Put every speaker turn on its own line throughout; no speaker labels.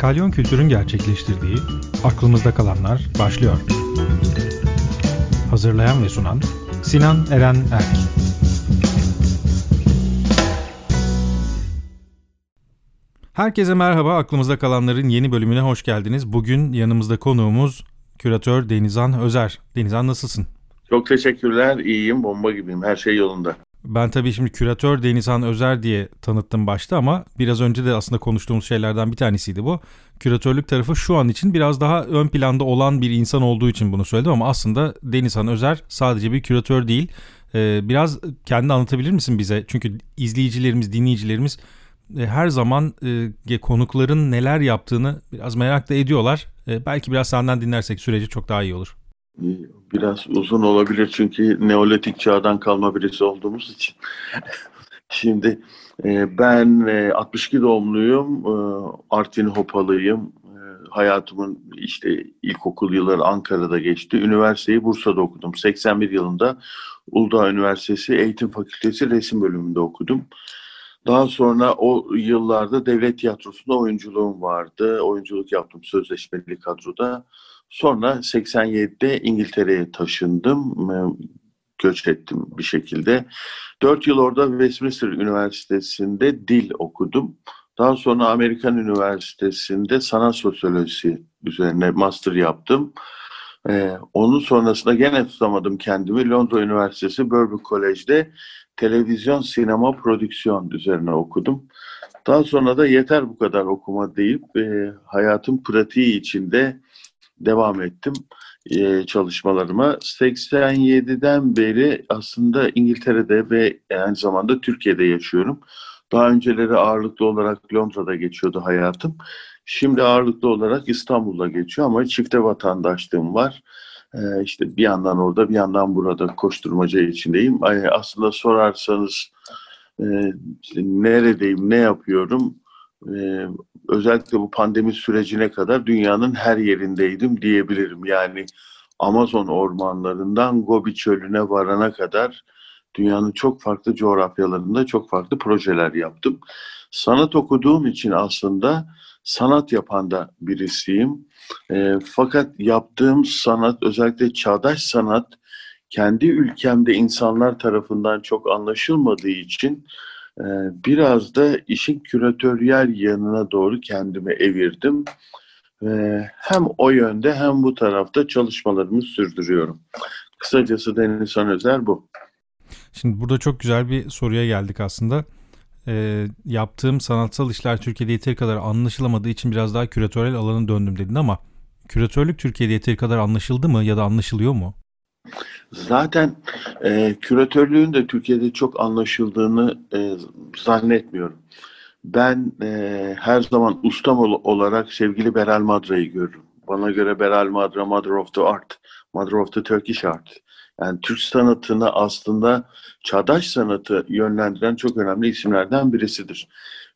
Kalyon Kültür'ün gerçekleştirdiği Aklımızda Kalanlar başlıyor. Hazırlayan ve sunan Sinan Eren Erk. Herkese merhaba, Aklımızda Kalanlar'ın yeni bölümüne hoş geldiniz. Bugün yanımızda konuğumuz küratör Denizhan Özer. Denizhan nasılsın?
Çok teşekkürler, iyiyim, bomba gibiyim, her şey yolunda.
Ben tabii şimdi küratör Denizhan Özer diye tanıttım başta ama biraz önce de aslında konuştuğumuz şeylerden bir tanesiydi bu. Küratörlük tarafı şu an için biraz daha ön planda olan bir insan olduğu için bunu söyledim ama aslında Denizhan Özer sadece bir küratör değil. Ee, biraz kendini anlatabilir misin bize? Çünkü izleyicilerimiz, dinleyicilerimiz e, her zaman e, konukların neler yaptığını biraz merak da ediyorlar. E, belki biraz senden dinlersek süreci çok daha iyi olur.
Biraz uzun olabilir çünkü Neolitik çağdan kalma birisi olduğumuz için. Şimdi e, ben e, 62 doğumluyum, e, Artvin Hopalıyım. E, hayatımın işte ilkokul yılları Ankara'da geçti. Üniversiteyi Bursa'da okudum. 81 yılında Uludağ Üniversitesi Eğitim Fakültesi Resim Bölümünde okudum. Daha sonra o yıllarda devlet tiyatrosunda oyunculuğum vardı. Oyunculuk yaptım sözleşmeli kadroda. Sonra 87'de İngiltere'ye taşındım. Göç ettim bir şekilde. Dört yıl orada Westminster Üniversitesi'nde dil okudum. Daha sonra Amerikan Üniversitesi'nde sanat sosyolojisi üzerine master yaptım. Ee, onun sonrasında gene tutamadım kendimi. Londra Üniversitesi Birkbeck College'de televizyon, sinema, prodüksiyon üzerine okudum. Daha sonra da yeter bu kadar okuma deyip e, hayatın pratiği içinde devam ettim e, çalışmalarıma. 87'den beri aslında İngiltere'de ve aynı zamanda Türkiye'de yaşıyorum. Daha önceleri ağırlıklı olarak Londra'da geçiyordu hayatım. Şimdi ağırlıklı olarak İstanbul'da geçiyor ama çifte vatandaşlığım var. Ee, işte bir yandan orada bir yandan burada koşturmaca içindeyim. Aslında sorarsanız e, neredeyim, ne yapıyorum? Ee, özellikle bu pandemi sürecine kadar dünyanın her yerindeydim diyebilirim. Yani Amazon ormanlarından Gobi çölüne varana kadar dünyanın çok farklı coğrafyalarında çok farklı projeler yaptım. Sanat okuduğum için aslında sanat yapan da birisiyim. E, fakat yaptığım sanat özellikle çağdaş sanat kendi ülkemde insanlar tarafından çok anlaşılmadığı için biraz da işin küratöryel yanına doğru kendimi evirdim. Hem o yönde hem bu tarafta çalışmalarımı sürdürüyorum. Kısacası Denizhan Özer bu.
Şimdi burada çok güzel bir soruya geldik aslında e, yaptığım sanatsal işler Türkiye'de yeteri kadar anlaşılamadığı için biraz daha küratörel alana döndüm dedin ama küratörlük Türkiye'de yeteri kadar anlaşıldı mı ya da anlaşılıyor mu?
Zaten e, küratörlüğün de Türkiye'de çok anlaşıldığını e, zannetmiyorum. Ben e, her zaman ustam olarak sevgili Beral Madra'yı görürüm. Bana göre Beral Madra, Mother of the Art, Mother of the Turkish Art. Yani Türk sanatını aslında çağdaş sanatı yönlendiren çok önemli isimlerden birisidir.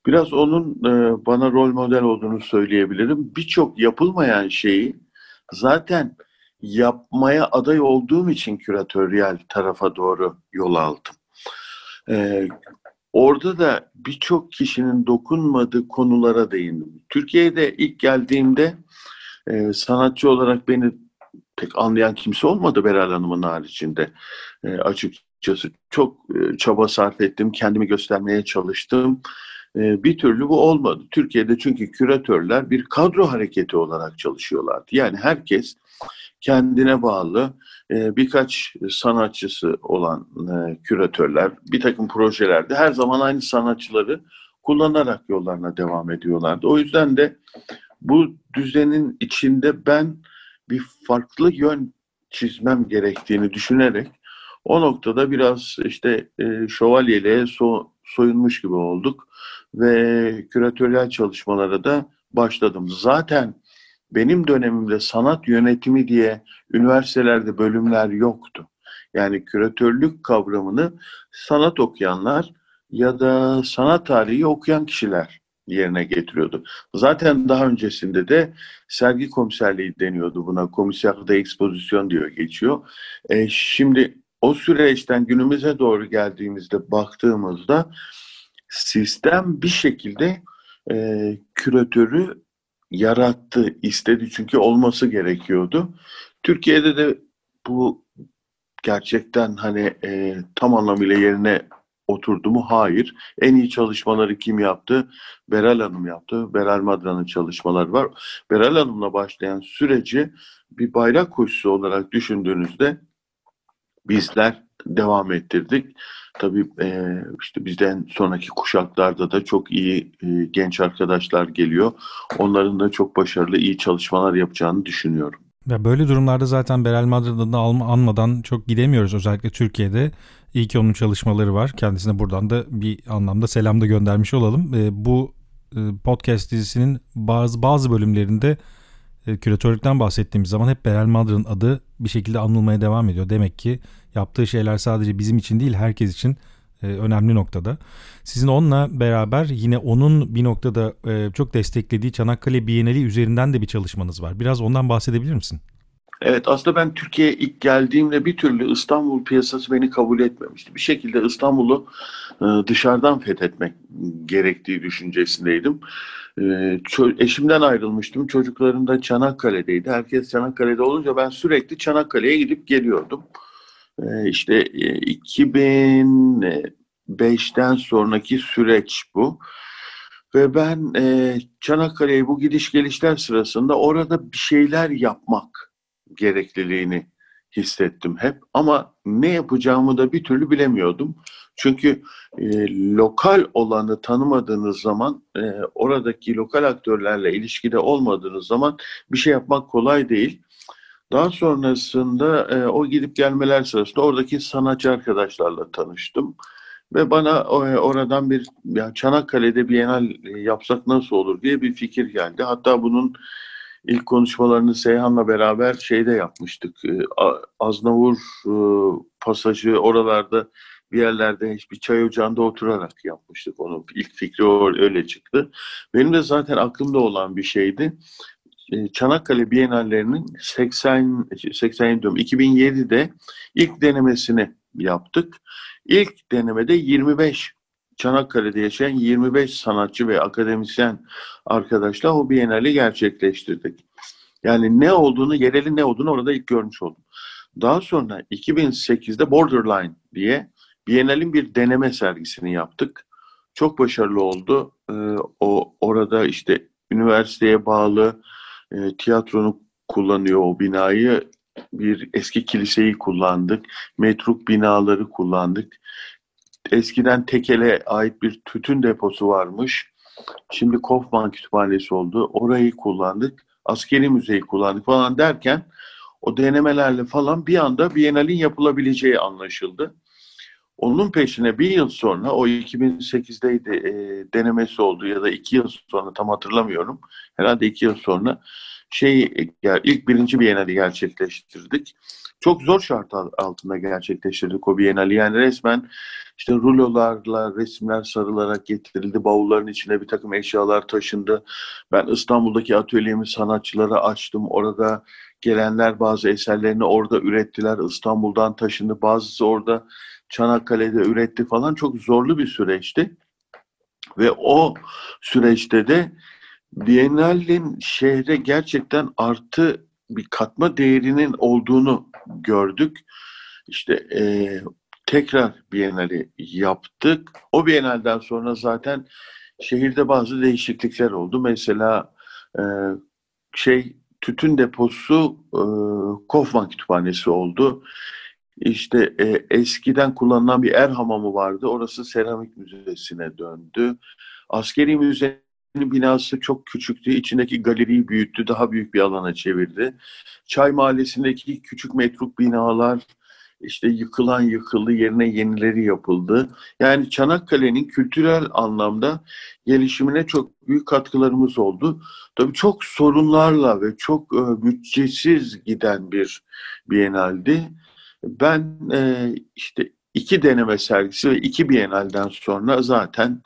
Biraz onun e, bana rol model olduğunu söyleyebilirim. Birçok yapılmayan şeyi zaten yapmaya aday olduğum için küratöryel tarafa doğru yol aldım. E, orada da birçok kişinin dokunmadığı konulara değindim. Türkiye'de ilk geldiğimde e, sanatçı olarak beni pek anlayan kimse olmadı Beral Hanım'ın haricinde. E, açıkçası çok e, çaba sarf ettim, kendimi göstermeye çalıştım. E, bir türlü bu olmadı. Türkiye'de çünkü küratörler bir kadro hareketi olarak çalışıyorlardı. Yani herkes kendine bağlı e, birkaç sanatçısı olan e, küratörler bir takım projelerde her zaman aynı sanatçıları kullanarak yollarına devam ediyorlardı. O yüzden de bu düzenin içinde ben bir farklı yön çizmem gerektiğini düşünerek o noktada biraz işte e, şövalyeliğe so, soyunmuş gibi olduk ve küratöryel çalışmalara da başladım. Zaten benim dönemimde sanat yönetimi diye üniversitelerde bölümler yoktu. Yani küratörlük kavramını sanat okuyanlar ya da sanat tarihi okuyan kişiler yerine getiriyordu. Zaten daha öncesinde de sergi komiserliği deniyordu buna. Komiser de ekspozisyon diyor geçiyor. E, şimdi o süreçten günümüze doğru geldiğimizde baktığımızda sistem bir şekilde e, küratörü yarattı, istedi çünkü olması gerekiyordu. Türkiye'de de bu gerçekten hani e, tam anlamıyla yerine oturdu mu? Hayır. En iyi çalışmaları kim yaptı? Beral Hanım yaptı. Beral Madra'nın çalışmaları var. Beral Hanım'la başlayan süreci bir bayrak koşusu olarak düşündüğünüzde bizler devam ettirdik. Tabii e, işte bizden sonraki kuşaklarda da çok iyi e, genç arkadaşlar geliyor. Onların da çok başarılı, iyi çalışmalar yapacağını düşünüyorum.
Ya böyle durumlarda zaten Beral Madrid'ini anmadan çok gidemiyoruz özellikle Türkiye'de. İyi ki onun çalışmaları var. Kendisine buradan da bir anlamda selam da göndermiş olalım. E, bu e, podcast dizisinin bazı bazı bölümlerinde küratörlükten bahsettiğimiz zaman hep Beral Madrid'in adı bir şekilde anılmaya devam ediyor. Demek ki yaptığı şeyler sadece bizim için değil herkes için e, önemli noktada. Sizin onunla beraber yine onun bir noktada e, çok desteklediği Çanakkale Bienali üzerinden de bir çalışmanız var. Biraz ondan bahsedebilir misin?
Evet aslında ben Türkiye'ye ilk geldiğimde bir türlü İstanbul piyasası beni kabul etmemişti. Bir şekilde İstanbul'u e, dışarıdan fethetmek gerektiği düşüncesindeydim. Eşimden ayrılmıştım. Çocuklarım da Çanakkale'deydi. Herkes Çanakkale'de olunca ben sürekli Çanakkale'ye gidip geliyordum. İşte 2005'ten sonraki süreç bu. Ve ben e, Çanakkale'ye bu gidiş gelişler sırasında orada bir şeyler yapmak gerekliliğini hissettim hep. Ama ne yapacağımı da bir türlü bilemiyordum. Çünkü e, lokal olanı tanımadığınız zaman, e, oradaki lokal aktörlerle ilişkide olmadığınız zaman bir şey yapmak kolay değil. Daha sonrasında e, o gidip gelmeler sırasında oradaki sanatçı arkadaşlarla tanıştım. Ve bana e, oradan bir ya Çanakkale'de bir enal yapsak nasıl olur diye bir fikir geldi. Hatta bunun ilk konuşmalarını Seyhan'la beraber şeyde yapmıştık. E, Aznavur e, pasajı oralarda bir yerlerde hiçbir çay ocağında oturarak yapmıştık onu. İlk fikri öyle çıktı. Benim de zaten aklımda olan bir şeydi. E, Çanakkale Bienallerinin 80 80 diyorum 2007'de ilk denemesini yaptık. İlk denemede 25 Çanakkale'de yaşayan 25 sanatçı ve akademisyen arkadaşla o Bienali gerçekleştirdik. Yani ne olduğunu, yereli ne olduğunu orada ilk görmüş oldum. Daha sonra 2008'de Borderline diye Bienal'in bir deneme sergisini yaptık. Çok başarılı oldu. Ee, o orada işte üniversiteye bağlı e, tiyatronu kullanıyor o binayı. Bir eski kiliseyi kullandık. Metruk binaları kullandık. Eskiden Tekel'e ait bir tütün deposu varmış. Şimdi Kofman Kütüphanesi oldu. Orayı kullandık. Askeri müzeyi kullandık falan derken o denemelerle falan bir anda Biennale'in yapılabileceği anlaşıldı. Onun peşine bir yıl sonra, o 2008'deydi e, denemesi oldu ya da iki yıl sonra tam hatırlamıyorum. Herhalde iki yıl sonra şey ilk birinci Biennale gerçekleştirdik. Çok zor şart altında gerçekleştirdik o Biennale. Yani resmen işte rulolarla resimler sarılarak getirildi. Bavulların içine bir takım eşyalar taşındı. Ben İstanbul'daki atölyemi sanatçılara açtım. Orada gelenler bazı eserlerini orada ürettiler. İstanbul'dan taşındı. Bazısı orada Çanakkale'de üretti falan. Çok zorlu bir süreçti. Ve o süreçte de Biennale'nin şehre gerçekten artı bir katma değerinin olduğunu gördük. İşte e, tekrar Biennale yaptık. O Biennale'den sonra zaten şehirde bazı değişiklikler oldu. Mesela e, şey tütün deposu e, Kofman Kütüphanesi oldu. İşte e, eskiden kullanılan bir er hamamı vardı. Orası seramik müzesine döndü. Askeri müze binası çok küçüktü. İçindeki galeriyi büyüttü. Daha büyük bir alana çevirdi. Çay Mahallesi'ndeki küçük metruk binalar işte yıkılan yıkıldı yerine yenileri yapıldı. Yani Çanakkale'nin kültürel anlamda gelişimine çok büyük katkılarımız oldu. Tabii çok sorunlarla ve çok e, bütçesiz giden bir Bienaldi. Ben e, işte iki deneme sergisi ve iki Bienalden sonra zaten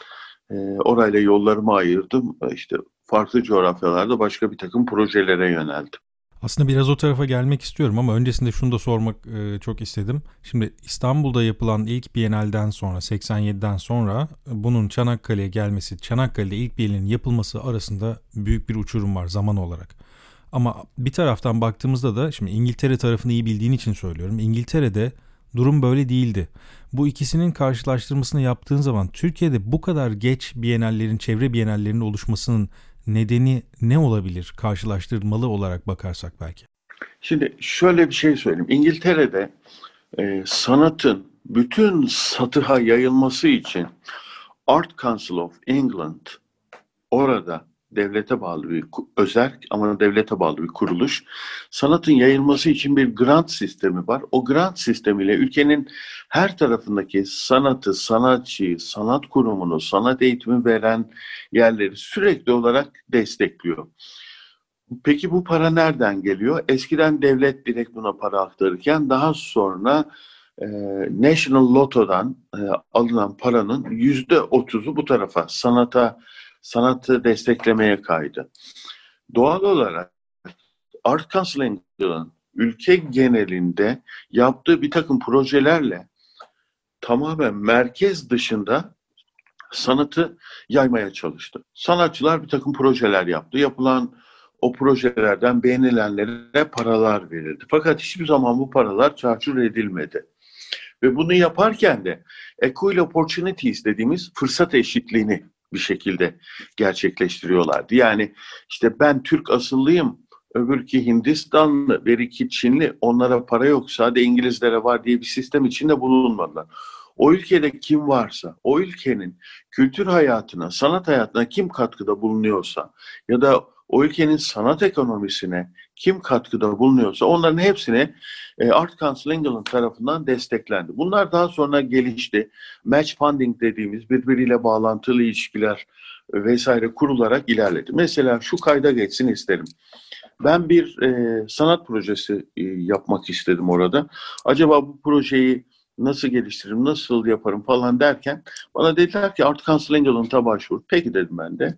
e, orayla yollarımı ayırdım. İşte farklı coğrafyalarda başka bir takım projelere yöneldim.
Aslında biraz o tarafa gelmek istiyorum ama öncesinde şunu da sormak e, çok istedim. Şimdi İstanbul'da yapılan ilk Bienal'den sonra 87'den sonra bunun Çanakkale'ye gelmesi, Çanakkale'de ilk Bienal'in yapılması arasında büyük bir uçurum var zaman olarak. Ama bir taraftan baktığımızda da şimdi İngiltere tarafını iyi bildiğin için söylüyorum. İngiltere'de durum böyle değildi. Bu ikisinin karşılaştırmasını yaptığın zaman Türkiye'de bu kadar geç bienallerin, çevre bienallerinin oluşmasının nedeni ne olabilir karşılaştırmalı olarak bakarsak belki?
Şimdi şöyle bir şey söyleyeyim. İngiltere'de e, sanatın bütün satıha yayılması için Art Council of England orada devlete bağlı bir özel ama devlete bağlı bir kuruluş. Sanatın yayılması için bir grant sistemi var. O grant sistemiyle ülkenin her tarafındaki sanatı, sanatçıyı, sanat kurumunu, sanat eğitimi veren yerleri sürekli olarak destekliyor. Peki bu para nereden geliyor? Eskiden devlet direkt buna para aktarırken daha sonra e, National Lotto'dan e, alınan paranın yüzde otuzu bu tarafa sanata sanatı desteklemeye kaydı. Doğal olarak Art Council'ın ülke genelinde yaptığı bir takım projelerle tamamen merkez dışında sanatı yaymaya çalıştı. Sanatçılar bir takım projeler yaptı. Yapılan o projelerden beğenilenlere paralar verildi. Fakat hiçbir zaman bu paralar çarçur edilmedi. Ve bunu yaparken de equal opportunities dediğimiz fırsat eşitliğini bir şekilde gerçekleştiriyorlardı. Yani işte ben Türk asıllıyım, öbürki Hindistanlı, beriki Çinli, onlara para yok, sadece İngilizlere var diye bir sistem içinde bulunmadılar. O ülkede kim varsa, o ülkenin kültür hayatına, sanat hayatına kim katkıda bulunuyorsa ya da o ülkenin sanat ekonomisine kim katkıda bulunuyorsa onların hepsine e, Art Council England tarafından desteklendi. Bunlar daha sonra gelişti. Match funding dediğimiz birbiriyle bağlantılı ilişkiler vesaire kurularak ilerledi. Mesela şu kayda geçsin isterim. Ben bir e, sanat projesi e, yapmak istedim orada. Acaba bu projeyi nasıl geliştiririm, nasıl yaparım falan derken bana dediler ki Art Council England'a başvur. Peki dedim ben de.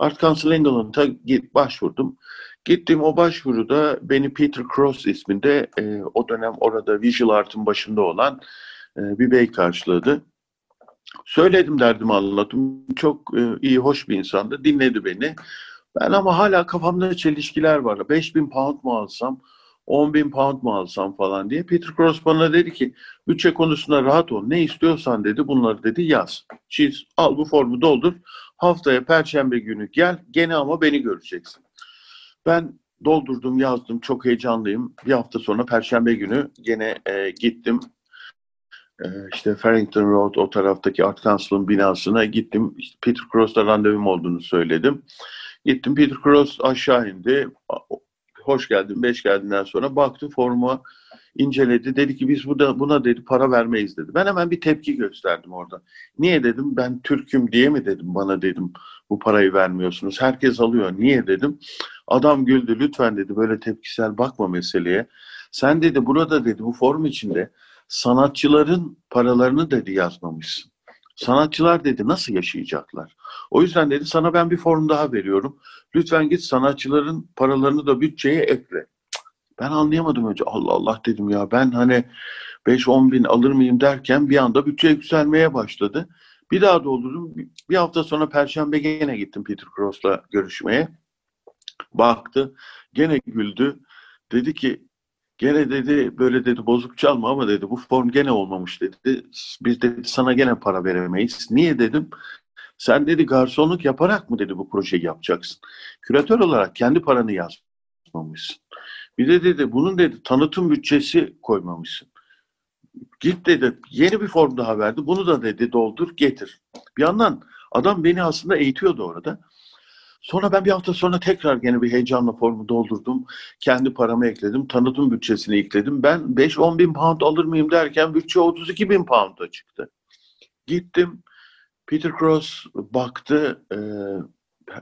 Art Council England'a başvurdum. Gittim o başvuruda beni Peter Cross isminde e, o dönem orada visual art'ın başında olan e, bir bey karşıladı. Söyledim derdimi anlattım. Çok e, iyi, hoş bir insandı. Dinledi beni. Ben ama hala kafamda çelişkiler var. 5000 pound mu alsam, 10 bin pound mu alsam falan diye. Peter Cross bana dedi ki bütçe konusunda rahat ol. Ne istiyorsan dedi bunları dedi yaz. Çiz, al bu formu doldur. Haftaya perşembe günü gel. Gene ama beni göreceksin. Ben doldurdum, yazdım. Çok heyecanlıyım. Bir hafta sonra Perşembe günü gene e, gittim. E, işte Farrington Road o taraftaki Art Council'ın binasına gittim. İşte Peter Cross'ta randevum olduğunu söyledim. Gittim Peter Cross aşağı indi. Hoş geldin, beş geldiğinden sonra baktı forma inceledi. Dedi ki biz buna, buna dedi para vermeyiz dedi. Ben hemen bir tepki gösterdim orada. Niye dedim ben Türk'üm diye mi dedim bana dedim bu parayı vermiyorsunuz. Herkes alıyor. Niye dedim. Adam güldü lütfen dedi böyle tepkisel bakma meseleye. Sen dedi burada dedi bu form içinde sanatçıların paralarını dedi yazmamışsın. Sanatçılar dedi nasıl yaşayacaklar? O yüzden dedi sana ben bir form daha veriyorum. Lütfen git sanatçıların paralarını da bütçeye ekle. Ben anlayamadım önce. Allah Allah dedim ya ben hani 5-10 bin alır mıyım derken bir anda bütçe yükselmeye başladı. Bir daha doldurdum. Bir hafta sonra Perşembe gene gittim Peter Cross'la görüşmeye. Baktı. Gene güldü. Dedi ki gene dedi böyle dedi bozuk çalma ama dedi bu form gene olmamış dedi. Biz dedi sana gene para veremeyiz. Niye dedim. Sen dedi garsonluk yaparak mı dedi bu projeyi yapacaksın. Küratör olarak kendi paranı yazmamışsın. Bir de dedi bunun dedi tanıtım bütçesi koymamışsın. Git dedi yeni bir form daha verdi. Bunu da dedi doldur getir. Bir yandan adam beni aslında eğitiyordu orada. Sonra ben bir hafta sonra tekrar gene bir heyecanla formu doldurdum. Kendi paramı ekledim. Tanıtım bütçesini ekledim. Ben 5-10 bin pound alır mıyım derken bütçe 32 bin pound'a çıktı. Gittim. Peter Cross baktı. E,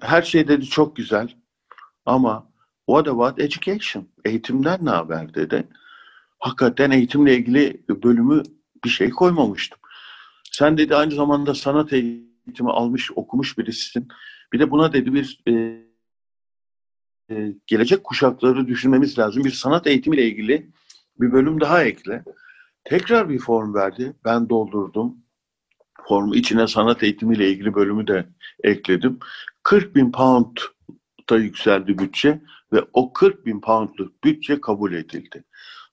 her şey dedi çok güzel. Ama what about education? Eğitimden ne haber dedi. Hakikaten eğitimle ilgili bölümü bir şey koymamıştım. Sen dedi aynı zamanda sanat eğitimi almış, okumuş birisisin. Bir de buna dedi bir e, gelecek kuşakları düşünmemiz lazım. Bir sanat eğitimiyle ilgili bir bölüm daha ekle. Tekrar bir form verdi. Ben doldurdum. Formu içine sanat eğitimiyle ilgili bölümü de ekledim. 40 bin pound da yükseldi bütçe ve o 40 bin poundluk bütçe kabul edildi.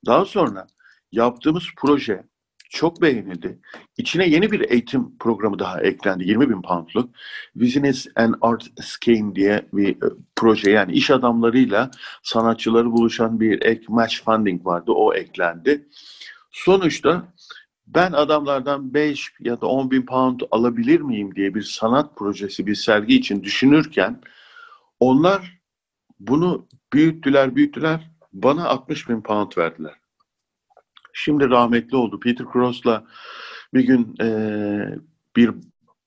Daha sonra yaptığımız proje çok beğenildi. İçine yeni bir eğitim programı daha eklendi. 20 bin poundluk. Business and Art Scheme diye bir e, proje. Yani iş adamlarıyla sanatçıları buluşan bir ek match funding vardı. O eklendi. Sonuçta ben adamlardan 5 ya da 10 bin pound alabilir miyim diye bir sanat projesi, bir sergi için düşünürken onlar bunu büyüttüler, büyüttüler. Bana 60 bin pound verdiler. Şimdi rahmetli oldu. Peter Cross'la bir gün e, bir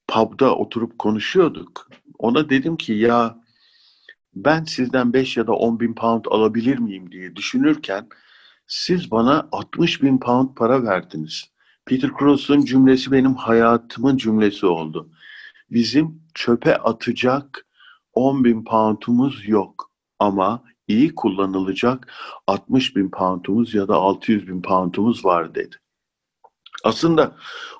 pub'da oturup konuşuyorduk. Ona dedim ki ya ben sizden 5 ya da 10 bin pound alabilir miyim diye düşünürken siz bana 60 bin pound para verdiniz. Peter Cross'un cümlesi benim hayatımın cümlesi oldu. Bizim çöpe atacak 10 bin poundumuz yok ama iyi kullanılacak 60 bin poundumuz ya da 600 bin poundumuz var dedi. Aslında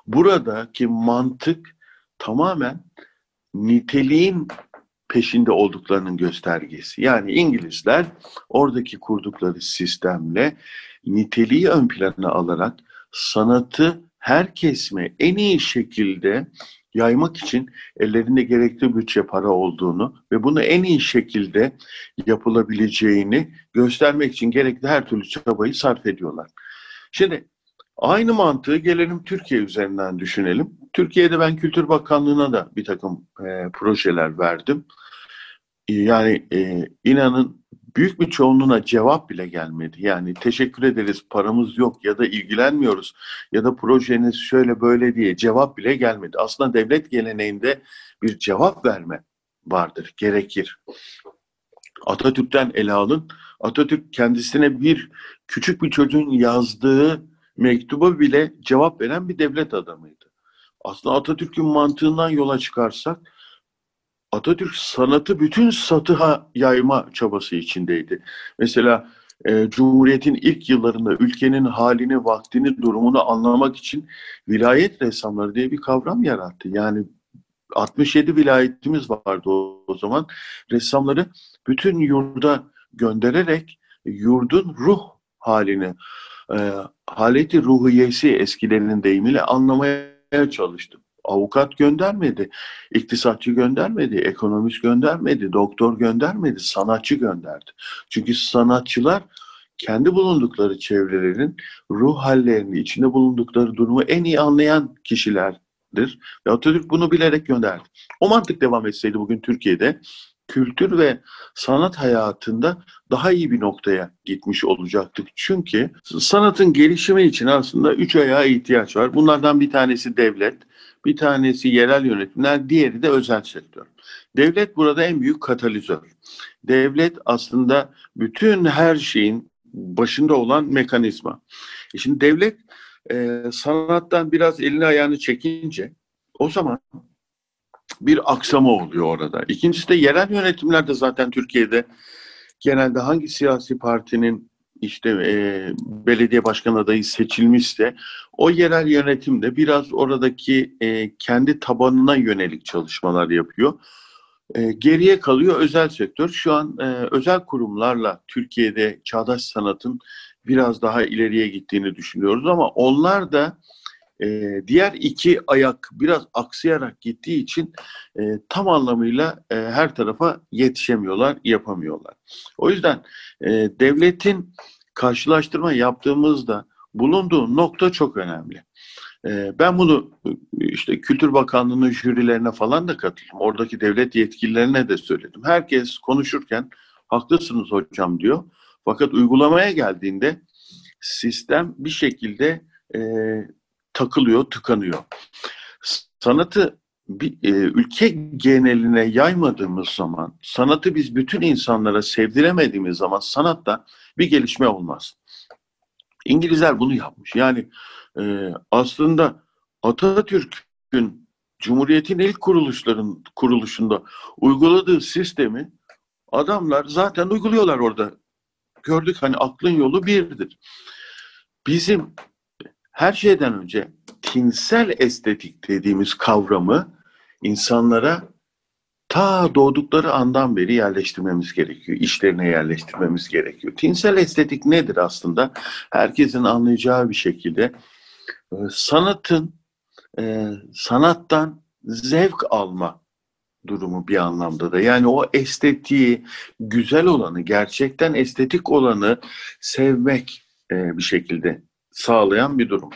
buradaki mantık tamamen niteliğin peşinde olduklarının göstergesi. Yani İngilizler oradaki kurdukları sistemle niteliği ön plana alarak sanatı her kesme en iyi şekilde yaymak için ellerinde gerekli bütçe para olduğunu ve bunu en iyi şekilde yapılabileceğini göstermek için gerekli her türlü çabayı sarf ediyorlar. Şimdi aynı mantığı gelelim Türkiye üzerinden düşünelim. Türkiye'de ben Kültür Bakanlığı'na da bir takım e, projeler verdim. Yani e, inanın büyük bir çoğunluğuna cevap bile gelmedi. Yani teşekkür ederiz paramız yok ya da ilgilenmiyoruz ya da projeniz şöyle böyle diye cevap bile gelmedi. Aslında devlet geleneğinde bir cevap verme vardır, gerekir. Atatürk'ten ele alın. Atatürk kendisine bir küçük bir çocuğun yazdığı mektuba bile cevap veren bir devlet adamıydı. Aslında Atatürk'ün mantığından yola çıkarsak Atatürk sanatı bütün satıha yayma çabası içindeydi. Mesela e, Cumhuriyet'in ilk yıllarında ülkenin halini, vaktini, durumunu anlamak için vilayet ressamları diye bir kavram yarattı. Yani 67 vilayetimiz vardı o, o zaman. Ressamları bütün yurda göndererek yurdun ruh halini, e, haleti ruhiyesi eskilerinin deyimiyle anlamaya çalıştım avukat göndermedi, iktisatçı göndermedi, ekonomist göndermedi, doktor göndermedi, sanatçı gönderdi. Çünkü sanatçılar kendi bulundukları çevrelerin ruh hallerini, içinde bulundukları durumu en iyi anlayan kişilerdir. Ve Atatürk bunu bilerek gönderdi. O mantık devam etseydi bugün Türkiye'de kültür ve sanat hayatında daha iyi bir noktaya gitmiş olacaktık. Çünkü sanatın gelişimi için aslında üç ayağa ihtiyaç var. Bunlardan bir tanesi devlet, bir tanesi yerel yönetimler, diğeri de özel sektör. Devlet burada en büyük katalizör. Devlet aslında bütün her şeyin başında olan mekanizma. E şimdi devlet e, sanattan biraz elini ayağını çekince o zaman bir aksama oluyor orada. İkincisi de yerel yönetimler de zaten Türkiye'de genelde hangi siyasi partinin işte e, belediye başkan adayı seçilmişse o yerel yönetim de biraz oradaki e, kendi tabanına yönelik çalışmalar yapıyor. E, geriye kalıyor özel sektör. Şu an e, özel kurumlarla Türkiye'de çağdaş sanatın biraz daha ileriye gittiğini düşünüyoruz ama onlar da e, diğer iki ayak biraz aksayarak gittiği için e, tam anlamıyla e, her tarafa yetişemiyorlar, yapamıyorlar. O yüzden e, devletin karşılaştırma yaptığımızda bulunduğu nokta çok önemli. E, ben bunu işte Kültür Bakanlığı'nın jürilerine falan da katıldım. Oradaki devlet yetkililerine de söyledim. Herkes konuşurken haklısınız hocam diyor. Fakat uygulamaya geldiğinde sistem bir şekilde e, takılıyor, tıkanıyor. Sanatı bir, e, ülke geneline yaymadığımız zaman, sanatı biz bütün insanlara sevdiremediğimiz zaman sanatta bir gelişme olmaz. İngilizler bunu yapmış. Yani e, aslında Atatürk'ün Cumhuriyet'in ilk kuruluşların kuruluşunda uyguladığı sistemi Adamlar zaten uyguluyorlar orada. Gördük hani aklın yolu birdir. Bizim her şeyden önce tinsel estetik dediğimiz kavramı insanlara ta doğdukları andan beri yerleştirmemiz gerekiyor. İşlerine yerleştirmemiz gerekiyor. Tinsel estetik nedir aslında? Herkesin anlayacağı bir şekilde e, sanatın e, sanattan zevk alma durumu bir anlamda da. Yani o estetiği, güzel olanı, gerçekten estetik olanı sevmek e, bir şekilde sağlayan bir durum.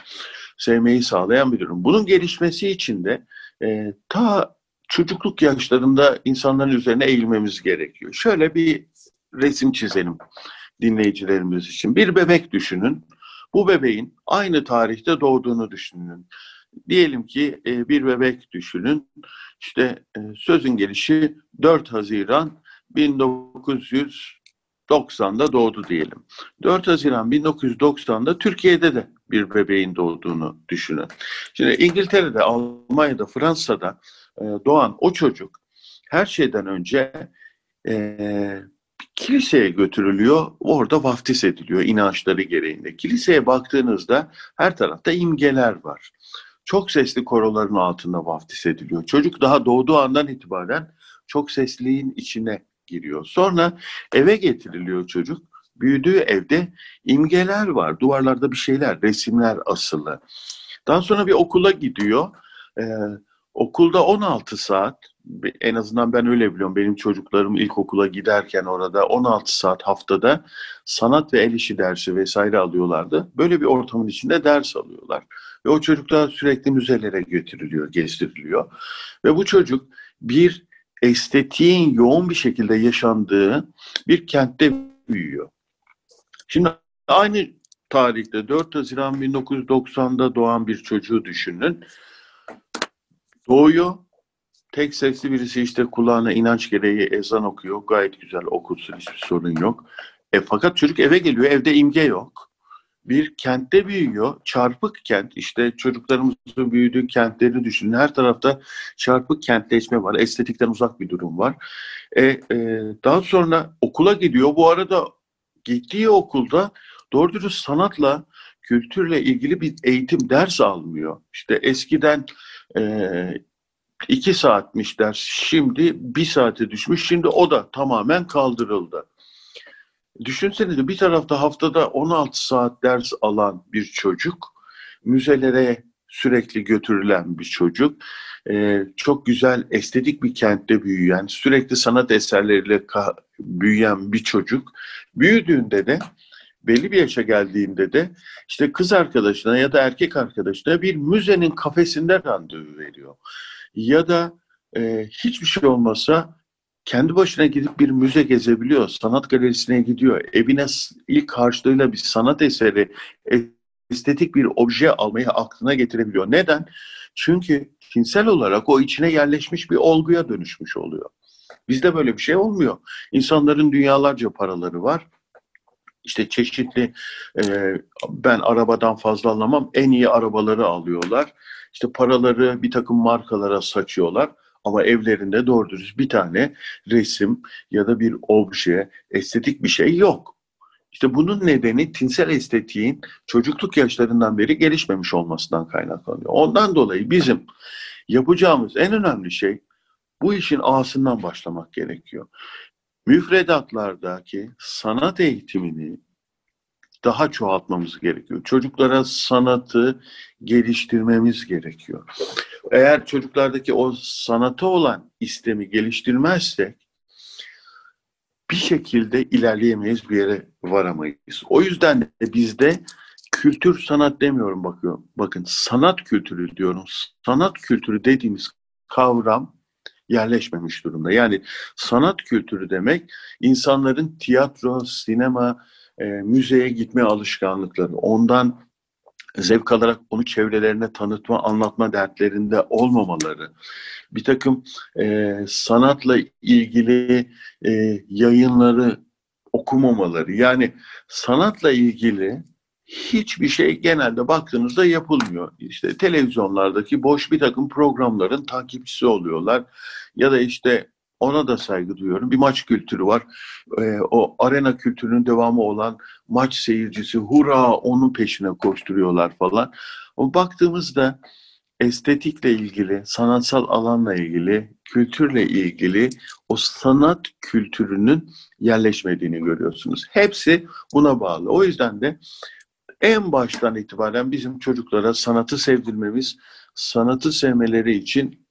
Sevmeyi sağlayan bir durum. Bunun gelişmesi için de e, ta çocukluk yaşlarında insanların üzerine eğilmemiz gerekiyor. Şöyle bir resim çizelim dinleyicilerimiz için. Bir bebek düşünün. Bu bebeğin aynı tarihte doğduğunu düşünün. Diyelim ki e, bir bebek düşünün. İşte e, sözün gelişi 4 Haziran 1990'da doğdu diyelim. 4 Haziran 1990'da Türkiye'de de bir bebeğin doğduğunu düşünün. Şimdi İngiltere'de, Almanya'da, Fransa'da e, doğan o çocuk her şeyden önce e, kiliseye götürülüyor, orada vaftiz ediliyor inançları gereğinde. Kiliseye baktığınızda her tarafta imgeler var. Çok sesli koroların altında vaftiz ediliyor. Çocuk daha doğduğu andan itibaren çok sesliğin içine giriyor. Sonra eve getiriliyor çocuk. Büyüdüğü evde imgeler var. Duvarlarda bir şeyler, resimler asılı. Daha sonra bir okula gidiyor. Ee, Okulda 16 saat, en azından ben öyle biliyorum. Benim çocuklarım ilkokula giderken orada 16 saat haftada sanat ve el işi dersi vesaire alıyorlardı. Böyle bir ortamın içinde ders alıyorlar. Ve o çocuklar sürekli müzelere götürülüyor, gezdiriliyor. Ve bu çocuk bir estetiğin yoğun bir şekilde yaşandığı bir kentte büyüyor. Şimdi aynı tarihte 4 Haziran 1990'da doğan bir çocuğu düşünün. Doğuyor. Tek sesli birisi işte kulağına inanç gereği ezan okuyor. Gayet güzel okursun hiçbir sorun yok. E, fakat çocuk eve geliyor. Evde imge yok. Bir kentte büyüyor. Çarpık kent. İşte çocuklarımızın büyüdüğü kentleri düşünün. Her tarafta çarpık kentleşme var. Estetikten uzak bir durum var. E, e, daha sonra okula gidiyor. Bu arada gittiği okulda doğru dürüst sanatla, kültürle ilgili bir eğitim ders almıyor. İşte eskiden e, iki saatmiş ders. Şimdi bir saate düşmüş. Şimdi o da tamamen kaldırıldı. Düşünsenize bir tarafta haftada 16 saat ders alan bir çocuk, müzelere sürekli götürülen bir çocuk, e, çok güzel estetik bir kentte büyüyen, sürekli sanat eserleriyle büyüyen bir çocuk, büyüdüğünde de belli bir yaşa geldiğinde de işte kız arkadaşına ya da erkek arkadaşına bir müzenin kafesinde randevu veriyor. Ya da e, hiçbir şey olmasa kendi başına gidip bir müze gezebiliyor, sanat galerisine gidiyor, evine ilk harçlığıyla bir sanat eseri, estetik bir obje almayı aklına getirebiliyor. Neden? Çünkü tinsel olarak o içine yerleşmiş bir olguya dönüşmüş oluyor. Bizde böyle bir şey olmuyor. İnsanların dünyalarca paraları var işte çeşitli e, ben arabadan fazla anlamam en iyi arabaları alıyorlar. İşte paraları bir takım markalara saçıyorlar. Ama evlerinde doğru dürüst bir tane resim ya da bir obje, estetik bir şey yok. İşte bunun nedeni tinsel estetiğin çocukluk yaşlarından beri gelişmemiş olmasından kaynaklanıyor. Ondan dolayı bizim yapacağımız en önemli şey bu işin ağasından başlamak gerekiyor müfredatlardaki sanat eğitimini daha çoğaltmamız gerekiyor. Çocuklara sanatı geliştirmemiz gerekiyor. Eğer çocuklardaki o sanata olan istemi geliştirmezsek bir şekilde ilerleyemeyiz, bir yere varamayız. O yüzden de bizde kültür sanat demiyorum bakıyorum. Bakın sanat kültürü diyorum. Sanat kültürü dediğimiz kavram yerleşmemiş durumda. Yani sanat kültürü demek insanların tiyatro, sinema, e, müzeye gitme alışkanlıkları, ondan zevk alarak onu çevrelerine tanıtma, anlatma dertlerinde olmamaları, bir takım e, sanatla ilgili e, yayınları okumamaları, yani sanatla ilgili hiçbir şey genelde baktığınızda yapılmıyor. İşte televizyonlardaki boş bir takım programların takipçisi oluyorlar. Ya da işte Ona da saygı duyuyorum. Bir maç kültürü var. Ee, o arena kültürünün devamı olan maç seyircisi hura onun peşine koşturuyorlar falan. O baktığımızda estetikle ilgili, sanatsal alanla ilgili, kültürle ilgili o sanat kültürünün yerleşmediğini görüyorsunuz. Hepsi buna bağlı. O yüzden de en baştan itibaren bizim çocuklara sanatı sevdirmemiz, sanatı sevmeleri için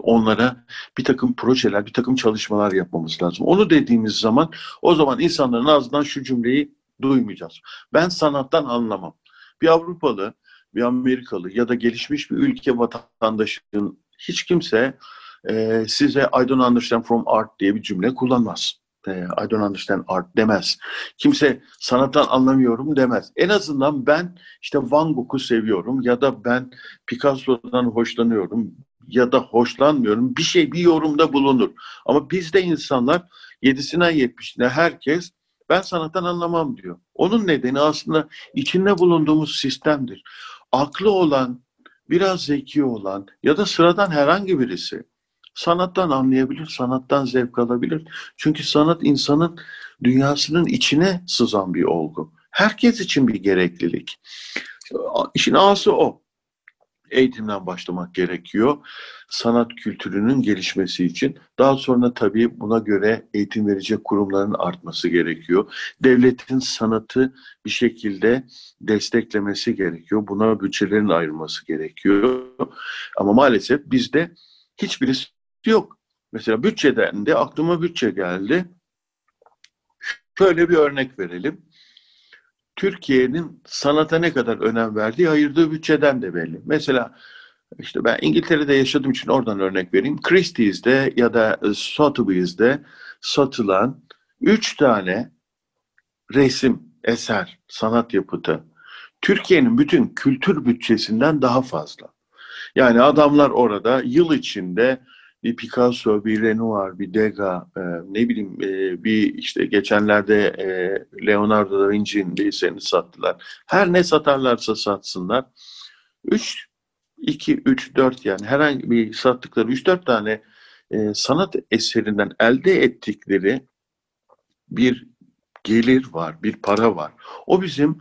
onlara bir takım projeler, bir takım çalışmalar yapmamız lazım. Onu dediğimiz zaman o zaman insanların ağzından şu cümleyi duymayacağız. Ben sanattan anlamam. Bir Avrupalı, bir Amerikalı ya da gelişmiş bir ülke vatandaşının hiç kimse e, size I don't understand from art diye bir cümle kullanmaz. E, I don't understand art demez. Kimse sanattan anlamıyorum demez. En azından ben işte Van Gogh'u seviyorum ya da ben Picasso'dan hoşlanıyorum ya da hoşlanmıyorum. Bir şey bir yorumda bulunur. Ama bizde insanlar yedisine yetmişine herkes ben sanattan anlamam diyor. Onun nedeni aslında içinde bulunduğumuz sistemdir. Aklı olan, biraz zeki olan ya da sıradan herhangi birisi sanattan anlayabilir, sanattan zevk alabilir. Çünkü sanat insanın dünyasının içine sızan bir olgu. Herkes için bir gereklilik. İşin ağası o eğitimden başlamak gerekiyor. Sanat kültürünün gelişmesi için. Daha sonra tabii buna göre eğitim verecek kurumların artması gerekiyor. Devletin sanatı bir şekilde desteklemesi gerekiyor. Buna bütçelerin ayrılması gerekiyor. Ama maalesef bizde hiçbirisi yok. Mesela bütçeden de aklıma bütçe geldi. Şöyle bir örnek verelim. Türkiye'nin sanata ne kadar önem verdiği ayırdığı bütçeden de belli. Mesela işte ben İngiltere'de yaşadığım için oradan örnek vereyim. Christie's'de ya da Sotheby's'de satılan üç tane resim, eser, sanat yapıtı Türkiye'nin bütün kültür bütçesinden daha fazla. Yani adamlar orada yıl içinde bir Picasso, bir Renoir, bir Degas, e, ne bileyim e, bir işte geçenlerde e, Leonardo da Vinci'nin eserini sattılar. Her ne satarlarsa satsınlar. 3, 2, 3, 4 yani herhangi bir sattıkları 3-4 tane e, sanat eserinden elde ettikleri bir gelir var, bir para var. O bizim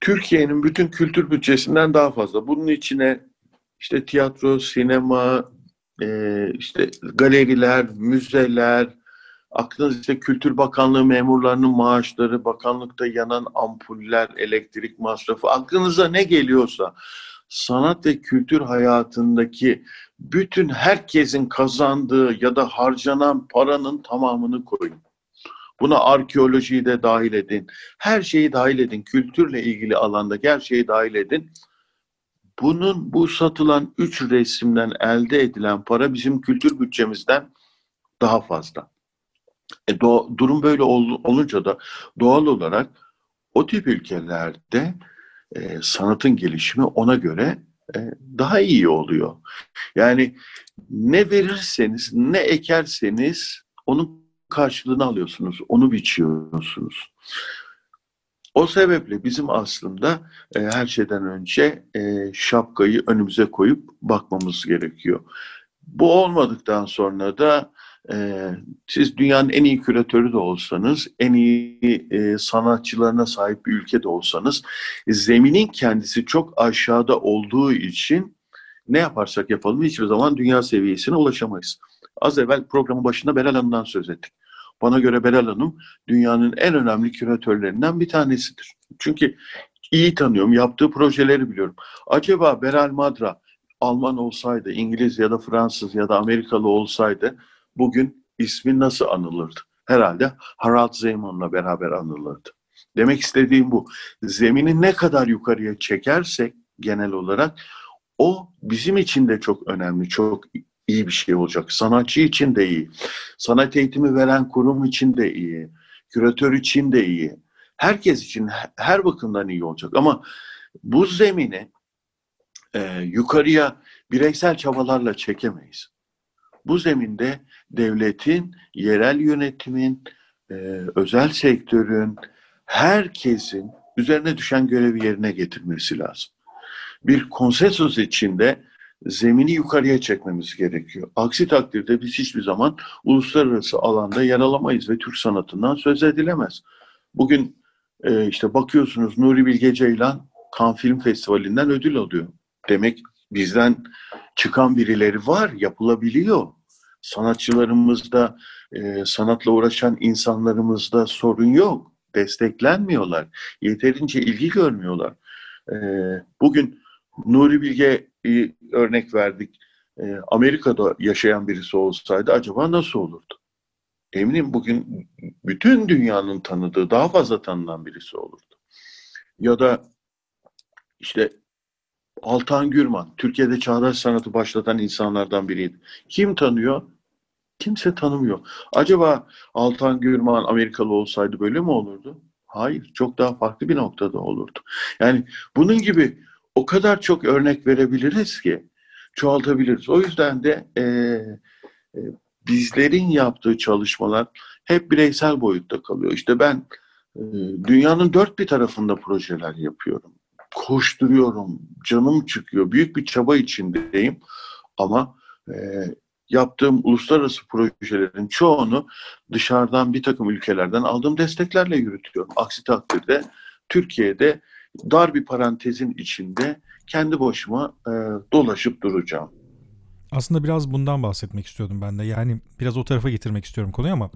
Türkiye'nin bütün kültür bütçesinden daha fazla. Bunun içine işte tiyatro, sinema, e, işte galeriler, müzeler, aklınızda işte Kültür Bakanlığı memurlarının maaşları, bakanlıkta yanan ampuller, elektrik masrafı, aklınıza ne geliyorsa sanat ve kültür hayatındaki bütün herkesin kazandığı ya da harcanan paranın tamamını koyun. Buna arkeolojiyi de dahil edin. Her şeyi dahil edin. Kültürle ilgili alanda her şeyi dahil edin. Bunun bu satılan üç resimden elde edilen para bizim kültür bütçemizden daha fazla. E, do, durum böyle ol, olunca da doğal olarak o tip ülkelerde e, sanatın gelişimi ona göre e, daha iyi oluyor. Yani ne verirseniz, ne ekerseniz onun karşılığını alıyorsunuz, onu biçiyorsunuz. O sebeple bizim aslında e, her şeyden önce e, şapkayı önümüze koyup bakmamız gerekiyor. Bu olmadıktan sonra da e, siz dünyanın en iyi küratörü de olsanız, en iyi e, sanatçılarına sahip bir ülkede olsanız, zeminin kendisi çok aşağıda olduğu için ne yaparsak yapalım hiçbir zaman dünya seviyesine ulaşamayız. Az evvel programın başında Beral Hanım'dan söz ettik. Bana göre Beral Hanım dünyanın en önemli küratörlerinden bir tanesidir. Çünkü iyi tanıyorum, yaptığı projeleri biliyorum. Acaba Beral Madra Alman olsaydı, İngiliz ya da Fransız ya da Amerikalı olsaydı bugün ismi nasıl anılırdı? Herhalde Harald Zeman'la beraber anılırdı. Demek istediğim bu. Zemini ne kadar yukarıya çekersek genel olarak o bizim için de çok önemli, çok iyi bir şey olacak. Sanatçı için de iyi. Sanat eğitimi veren kurum için de iyi. Küratör için de iyi. Herkes için her bakımdan iyi olacak. Ama bu zemini e, yukarıya bireysel çabalarla çekemeyiz. Bu zeminde devletin, yerel yönetimin, e, özel sektörün, herkesin üzerine düşen görevi yerine getirmesi lazım. Bir konsensus içinde zemini yukarıya çekmemiz gerekiyor. Aksi takdirde biz hiçbir zaman uluslararası alanda yer alamayız ve Türk sanatından söz edilemez. Bugün e, işte bakıyorsunuz Nuri Bilge Ceylan Cannes Film Festivali'nden ödül alıyor. Demek bizden çıkan birileri var, yapılabiliyor. Sanatçılarımızda, e, sanatla uğraşan insanlarımızda sorun yok. Desteklenmiyorlar. Yeterince ilgi görmüyorlar. E, bugün Nuri Bilge'yi örnek verdik. E, Amerika'da yaşayan birisi olsaydı acaba nasıl olurdu? Eminim bugün bütün dünyanın tanıdığı, daha fazla tanınan birisi olurdu. Ya da işte Altan Gürman, Türkiye'de çağdaş sanatı başlatan insanlardan biriydi. Kim tanıyor? Kimse tanımıyor. Acaba Altan Gürman Amerikalı olsaydı böyle mi olurdu? Hayır, çok daha farklı bir noktada olurdu. Yani bunun gibi o kadar çok örnek verebiliriz ki çoğaltabiliriz. O yüzden de e, e, bizlerin yaptığı çalışmalar hep bireysel boyutta kalıyor. İşte ben e, dünyanın dört bir tarafında projeler yapıyorum. Koşturuyorum, canım çıkıyor, büyük bir çaba içindeyim. Ama e, yaptığım uluslararası projelerin çoğunu dışarıdan bir takım ülkelerden aldığım desteklerle yürütüyorum. Aksi takdirde Türkiye'de dar bir parantezin içinde kendi başıma e, dolaşıp duracağım.
Aslında biraz bundan bahsetmek istiyordum ben de. Yani biraz o tarafa getirmek istiyorum konuyu ama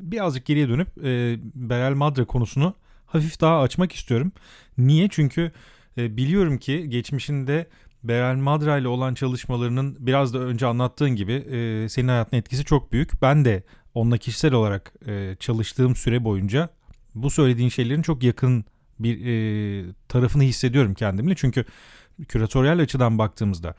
birazcık geriye dönüp e, Berel Madre konusunu hafif daha açmak istiyorum. Niye? Çünkü e, biliyorum ki geçmişinde Berel Madra ile olan çalışmalarının biraz da önce anlattığın gibi e, senin hayatına etkisi çok büyük. Ben de onunla kişisel olarak e, çalıştığım süre boyunca bu söylediğin şeylerin çok yakın bir e, tarafını hissediyorum kendimle. Çünkü küratöryel açıdan baktığımızda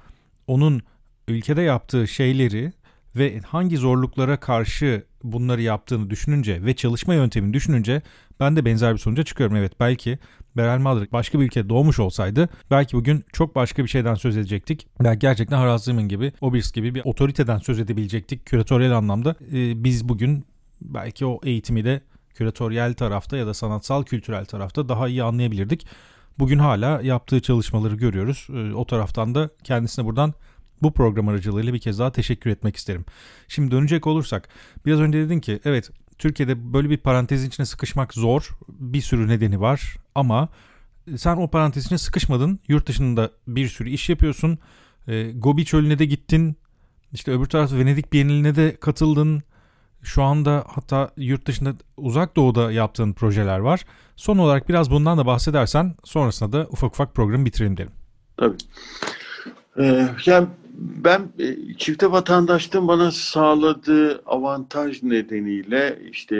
onun ülkede yaptığı şeyleri ve hangi zorluklara karşı bunları yaptığını düşününce ve çalışma yöntemini düşününce ben de benzer bir sonuca çıkıyorum. Evet belki Berel Madrid başka bir ülkede doğmuş olsaydı belki bugün çok başka bir şeyden söz edecektik. Belki gerçekten Haraz Zemin gibi, Obirs gibi bir otoriteden söz edebilecektik küratöryel anlamda. Ee, biz bugün belki o eğitimi de küratöryel tarafta ya da sanatsal kültürel tarafta daha iyi anlayabilirdik. Bugün hala yaptığı çalışmaları görüyoruz. Ee, o taraftan da kendisine buradan bu program aracılığıyla bir kez daha teşekkür etmek isterim. Şimdi dönecek olursak biraz önce dedin ki evet Türkiye'de böyle bir parantezin içine sıkışmak zor. Bir sürü nedeni var ama sen o parantez içine sıkışmadın. Yurt dışında bir sürü iş yapıyorsun. E, Gobi Çölü'ne de gittin. İşte öbür tarafta Venedik Bienali'ne de katıldın. Şu anda hatta yurt dışında uzak doğuda yaptığın projeler var. Son olarak biraz bundan da bahsedersen sonrasında da ufak ufak programı bitirelim derim.
Tabii. Ee, yani ben e, çifte vatandaşlığın bana sağladığı avantaj nedeniyle işte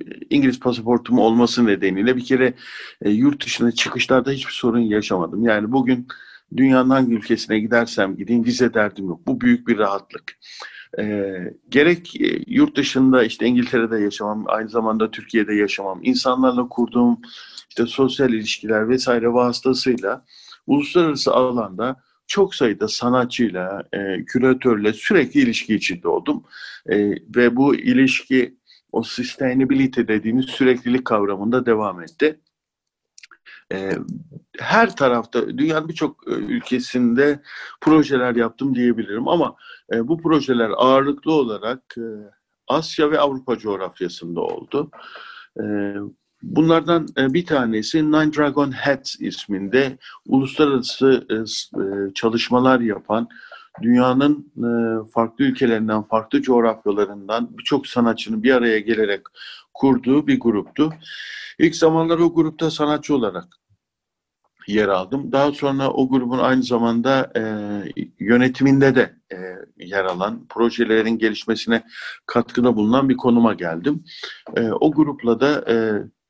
e, İngiliz pasaportum olması nedeniyle bir kere e, yurt dışına çıkışlarda hiçbir sorun yaşamadım. Yani bugün dünyanın hangi ülkesine gidersem gideyim vize derdim yok. Bu büyük bir rahatlık. E, gerek yurt dışında işte İngiltere'de yaşamam, aynı zamanda Türkiye'de yaşamam, insanlarla kurduğum işte sosyal ilişkiler vesaire vasıtasıyla uluslararası alanda çok sayıda sanatçıyla, e, küratörle sürekli ilişki içinde oldum. E, ve bu ilişki o sustainability dediğimiz süreklilik kavramında devam etti. E, her tarafta, dünyanın birçok e, ülkesinde projeler yaptım diyebilirim ama e, bu projeler ağırlıklı olarak e, Asya ve Avrupa coğrafyasında oldu. E, Bunlardan e, bir tanesi Nine Dragon Hats isminde uluslararası e, e, çalışmalar yapan, dünyanın farklı ülkelerinden, farklı coğrafyalarından birçok sanatçının bir araya gelerek kurduğu bir gruptu. İlk zamanlar o grupta sanatçı olarak yer aldım. Daha sonra o grubun aynı zamanda e, yönetiminde de e, yer alan, projelerin gelişmesine katkıda bulunan bir konuma geldim. E, o grupla da e,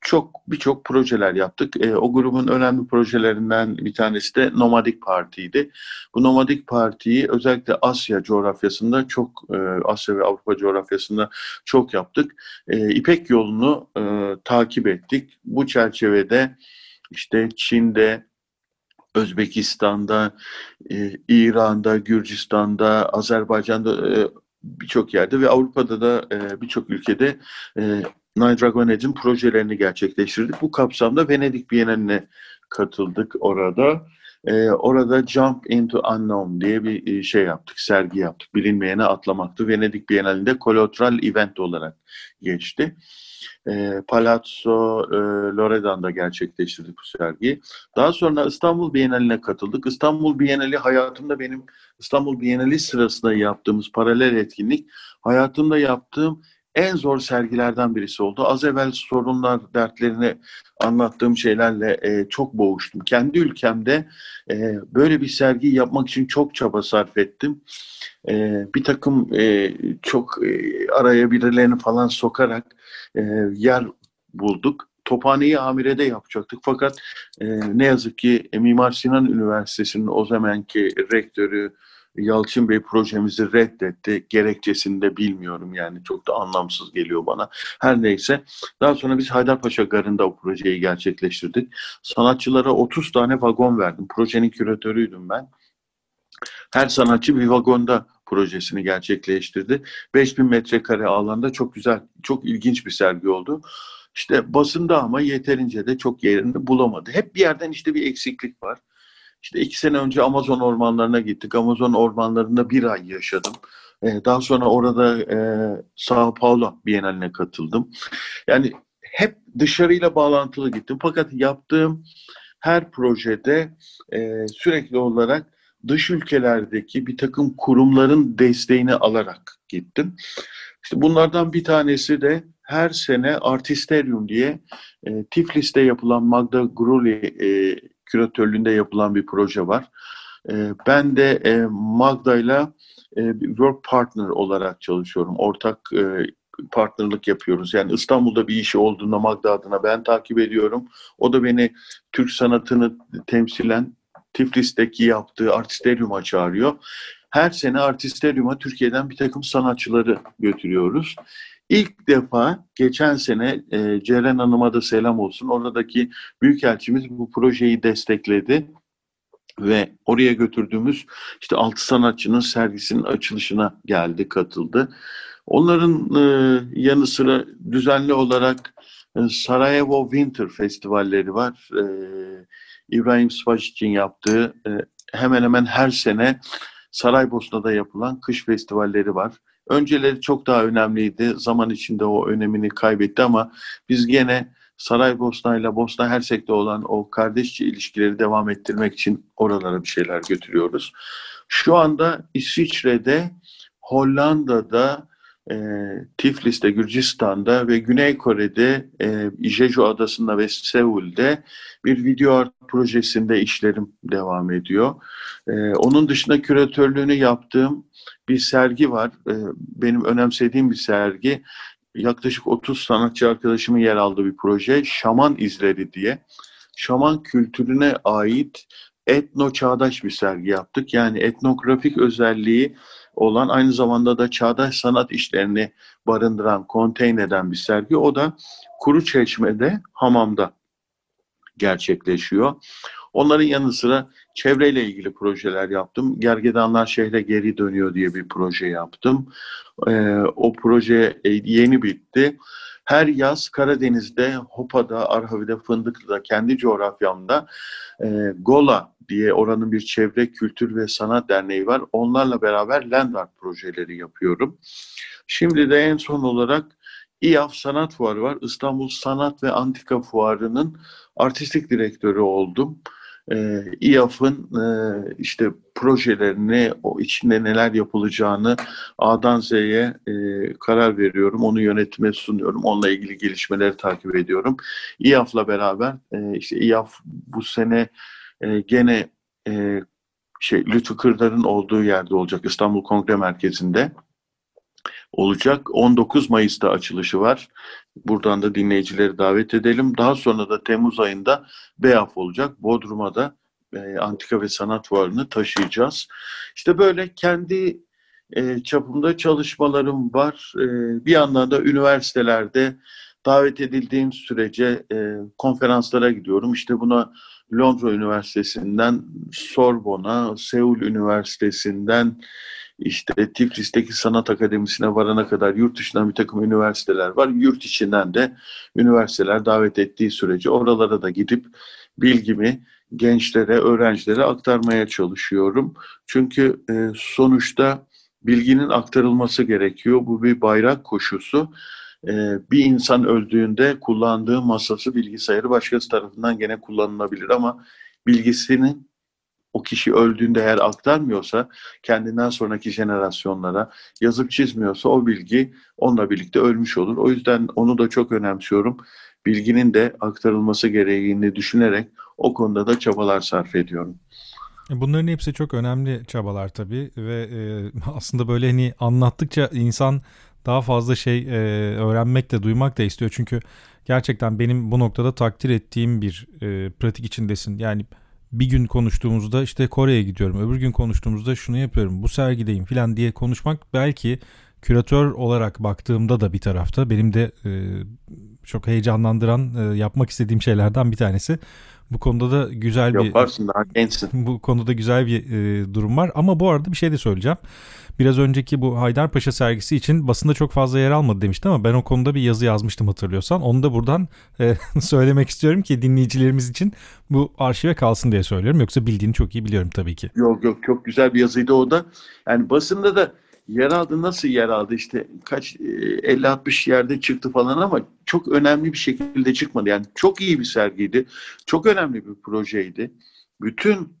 çok birçok projeler yaptık. E, o grubun önemli projelerinden bir tanesi de Nomadic Parti'ydi. Bu Nomadic Parti'yi özellikle Asya coğrafyasında çok e, Asya ve Avrupa coğrafyasında çok yaptık. E, İpek yolunu e, takip ettik. Bu çerçevede işte Çin'de, Özbekistan'da, e, İran'da, Gürcistan'da, Azerbaycan'da e, birçok yerde ve Avrupa'da da e, birçok ülkede e, Nine Dragon Edge'in projelerini gerçekleştirdik. Bu kapsamda Venedik Bienali'ne katıldık orada. e, orada Jump into Unknown diye bir e, şey yaptık, sergi yaptık. Bilinmeyene atlamaktı. Venedik Bienalinde collateral event olarak geçti. E, Palazzo e, Loredan'da gerçekleştirdik bu sergiyi. Daha sonra İstanbul Bienali'ne katıldık. İstanbul Bienali hayatımda benim İstanbul Bienali sırasında yaptığımız paralel etkinlik hayatımda yaptığım en zor sergilerden birisi oldu. Az evvel sorunlar, dertlerini anlattığım şeylerle e, çok boğuştum. Kendi ülkemde e, böyle bir sergi yapmak için çok çaba sarf ettim. E, bir takım e, çok e, araya birilerini falan sokarak e, yer bulduk. Tophaneyi Amire'de yapacaktık. Fakat e, ne yazık ki Mimar Sinan Üniversitesi'nin o zamanki rektörü, Yalçın Bey projemizi reddetti. Gerekçesini de bilmiyorum yani çok da anlamsız geliyor bana. Her neyse daha sonra biz Haydarpaşa Garı'nda o projeyi gerçekleştirdik. Sanatçılara 30 tane vagon verdim. Projenin küratörüydüm ben. Her sanatçı bir vagonda projesini gerçekleştirdi. 5000 metrekare alanda çok güzel, çok ilginç bir sergi oldu. İşte basında ama yeterince de çok yerini bulamadı. Hep bir yerden işte bir eksiklik var. İşte iki sene önce Amazon ormanlarına gittik. Amazon ormanlarında bir ay yaşadım. Ee, daha sonra orada e, Sao Paulo Biennaline katıldım. Yani hep dışarıyla bağlantılı gittim. Fakat yaptığım her projede e, sürekli olarak dış ülkelerdeki bir takım kurumların desteğini alarak gittim. İşte bunlardan bir tanesi de her sene Artisterium diye e, Tiflis'te yapılan Magda Gruli e, küratörlüğünde yapılan bir proje var. E, ben de e, Magda'yla e, work partner olarak çalışıyorum. Ortak e, yapıyoruz. Yani İstanbul'da bir işi olduğunda Magda adına ben takip ediyorum. O da beni Türk sanatını temsilen Tiflis'teki yaptığı Artisterium'a çağırıyor. Her sene Artisterium'a Türkiye'den bir takım sanatçıları götürüyoruz. İlk defa geçen sene e, Ceren Hanım'a da selam olsun. Oradaki büyükelçimiz bu projeyi destekledi ve oraya götürdüğümüz işte altı sanatçının sergisinin açılışına geldi, katıldı. Onların e, yanı sıra düzenli olarak e, Sarajevo Winter Festivalleri var. E, İbrahim için yaptığı e, hemen hemen her sene Saraybosna'da yapılan kış festivalleri var. Önceleri çok daha önemliydi. Zaman içinde o önemini kaybetti ama biz gene Saraybosna ile Bosna Hersek'te olan o kardeşçe ilişkileri devam ettirmek için oralara bir şeyler götürüyoruz. Şu anda İsviçre'de, Hollanda'da, e, Tiflis'te, Gürcistan'da ve Güney Kore'de, e, Jeju Adası'nda ve Seul'de bir video art projesinde işlerim devam ediyor. E, onun dışında küratörlüğünü yaptığım bir sergi var. E, benim önemsediğim bir sergi. Yaklaşık 30 sanatçı arkadaşımın yer aldığı bir proje. Şaman İzleri diye. Şaman kültürüne ait etno çağdaş bir sergi yaptık. Yani etnografik özelliği olan aynı zamanda da çağdaş sanat işlerini barındıran, konteyn eden bir sergi. O da Kuru Çeşme'de, hamamda gerçekleşiyor. Onların yanı sıra çevreyle ilgili projeler yaptım. Gergedanlar şehre geri dönüyor diye bir proje yaptım. Ee, o proje yeni bitti. Her yaz Karadeniz'de, Hopa'da, Arhavi'de, Fındıklı'da, kendi coğrafyamda e, Gola diye oranın bir çevre, kültür ve sanat derneği var. Onlarla beraber land art projeleri yapıyorum. Şimdi de en son olarak İAF Sanat Fuarı var. İstanbul Sanat ve Antika Fuarı'nın artistik direktörü oldum. Ee, İAF'ın e, işte projelerini, o içinde neler yapılacağını A'dan Z'ye e, karar veriyorum. Onu yönetime sunuyorum. Onunla ilgili gelişmeleri takip ediyorum. İAF'la beraber e, işte İAF bu sene e, gene şey Lütfü Kırdar'ın olduğu yerde olacak İstanbul Kongre Merkezi'nde olacak. 19 Mayıs'ta açılışı var. Buradan da dinleyicileri davet edelim. Daha sonra da Temmuz ayında BEAF olacak. Bodrum'a da e, Antika ve Sanat Fuarı'nı taşıyacağız. İşte böyle kendi e, çapımda çalışmalarım var. E, bir yandan da üniversitelerde davet edildiğim sürece e, konferanslara gidiyorum. İşte buna Londra Üniversitesi'nden Sorbon'a, Seul Üniversitesi'nden işte Tiflis'teki Sanat Akademisi'ne varana kadar yurt dışından bir takım üniversiteler var. Yurt içinden de üniversiteler davet ettiği sürece oralara da gidip bilgimi gençlere, öğrencilere aktarmaya çalışıyorum. Çünkü e, sonuçta bilginin aktarılması gerekiyor. Bu bir bayrak koşusu. E, bir insan öldüğünde kullandığı masası, bilgisayarı başkası tarafından gene kullanılabilir ama bilgisinin o kişi öldüğünde eğer aktarmıyorsa kendinden sonraki jenerasyonlara yazıp çizmiyorsa o bilgi onunla birlikte ölmüş olur. O yüzden onu da çok önemsiyorum. Bilginin de aktarılması gereğini düşünerek o konuda da çabalar sarf ediyorum.
Bunların hepsi çok önemli çabalar tabii ve e, aslında böyle hani anlattıkça insan daha fazla şey e, öğrenmek de duymak da istiyor. Çünkü gerçekten benim bu noktada takdir ettiğim bir e, pratik içindesin. Yani bir gün konuştuğumuzda işte Kore'ye gidiyorum, öbür gün konuştuğumuzda şunu yapıyorum, bu sergideyim falan diye konuşmak belki küratör olarak baktığımda da bir tarafta benim de e, çok heyecanlandıran e, yapmak istediğim şeylerden bir tanesi. Bu konuda da güzel
bir yaparsın daha gençsin.
Bu konuda güzel bir e, durum var ama bu arada bir şey de söyleyeceğim. Biraz önceki bu Haydarpaşa sergisi için basında çok fazla yer almadı demişti ama ben o konuda bir yazı yazmıştım hatırlıyorsan. Onu da buradan e, söylemek istiyorum ki dinleyicilerimiz için bu arşive kalsın diye söylüyorum. Yoksa bildiğini çok iyi biliyorum tabii ki.
Yok yok çok güzel bir yazıydı o da. Yani basında da yer aldı nasıl yer aldı işte kaç 50-60 e, yerde çıktı falan ama çok önemli bir şekilde çıkmadı. Yani çok iyi bir sergiydi. Çok önemli bir projeydi. Bütün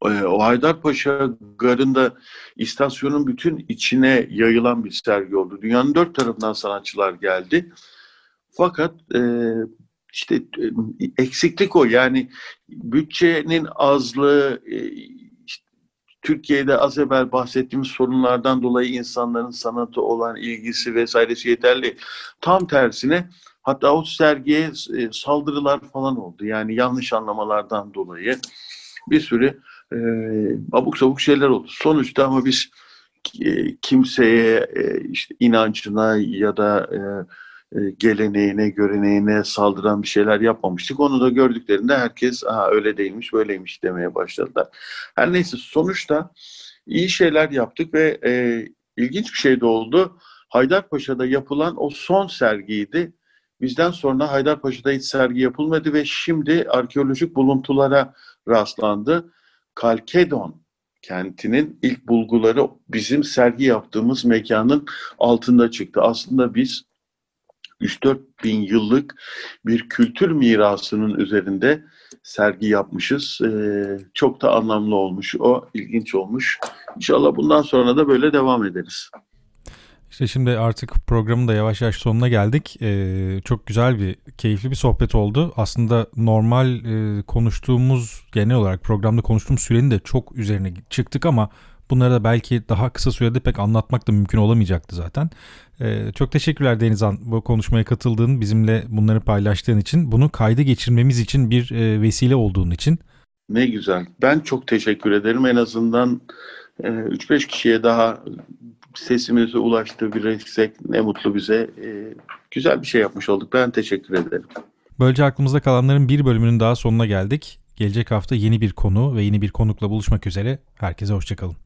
o Haydarpaşa garında istasyonun bütün içine yayılan bir sergi oldu. Dünyanın dört tarafından sanatçılar geldi. Fakat e, işte e, eksiklik o yani bütçenin azlığı, e, Türkiye'de az evvel bahsettiğimiz sorunlardan dolayı insanların sanatı olan ilgisi vesairesi yeterli. Tam tersine hatta o sergiye e, saldırılar falan oldu. Yani yanlış anlamalardan dolayı bir sürü e, abuk sabuk şeyler oldu. Sonuçta ama biz e, kimseye e, işte inancına ya da e, e, geleneğine, göreneğine saldıran bir şeyler yapmamıştık. Onu da gördüklerinde herkes Aha, öyle değilmiş, böyleymiş demeye başladılar. Her neyse sonuçta iyi şeyler yaptık ve e, ilginç bir şey de oldu. Haydarpaşa'da yapılan o son sergiydi. Bizden sonra Haydarpaşa'da hiç sergi yapılmadı ve şimdi arkeolojik buluntulara rastlandı. Kalkedon kentinin ilk bulguları bizim sergi yaptığımız mekanın altında çıktı. Aslında biz 3-4 bin yıllık bir kültür mirasının üzerinde sergi yapmışız. Ee, çok da anlamlı olmuş. O ilginç olmuş. İnşallah bundan sonra da böyle devam ederiz.
İşte şimdi artık programın da yavaş yavaş sonuna geldik. Ee, çok güzel bir, keyifli bir sohbet oldu. Aslında normal e, konuştuğumuz, genel olarak programda konuştuğumuz sürenin de çok üzerine çıktık ama Bunları da belki daha kısa sürede pek anlatmak da mümkün olamayacaktı zaten. Ee, çok teşekkürler Denizhan bu konuşmaya katıldığın, bizimle bunları paylaştığın için. Bunu kayda geçirmemiz için bir e, vesile olduğun için.
Ne güzel. Ben çok teşekkür ederim. En azından e, 3-5 kişiye daha sesimizi ulaştırabilirsek ne mutlu bize. E, güzel bir şey yapmış olduk. Ben teşekkür ederim.
Böylece aklımızda kalanların bir bölümünün daha sonuna geldik. Gelecek hafta yeni bir konu ve yeni bir konukla buluşmak üzere. Herkese hoşçakalın.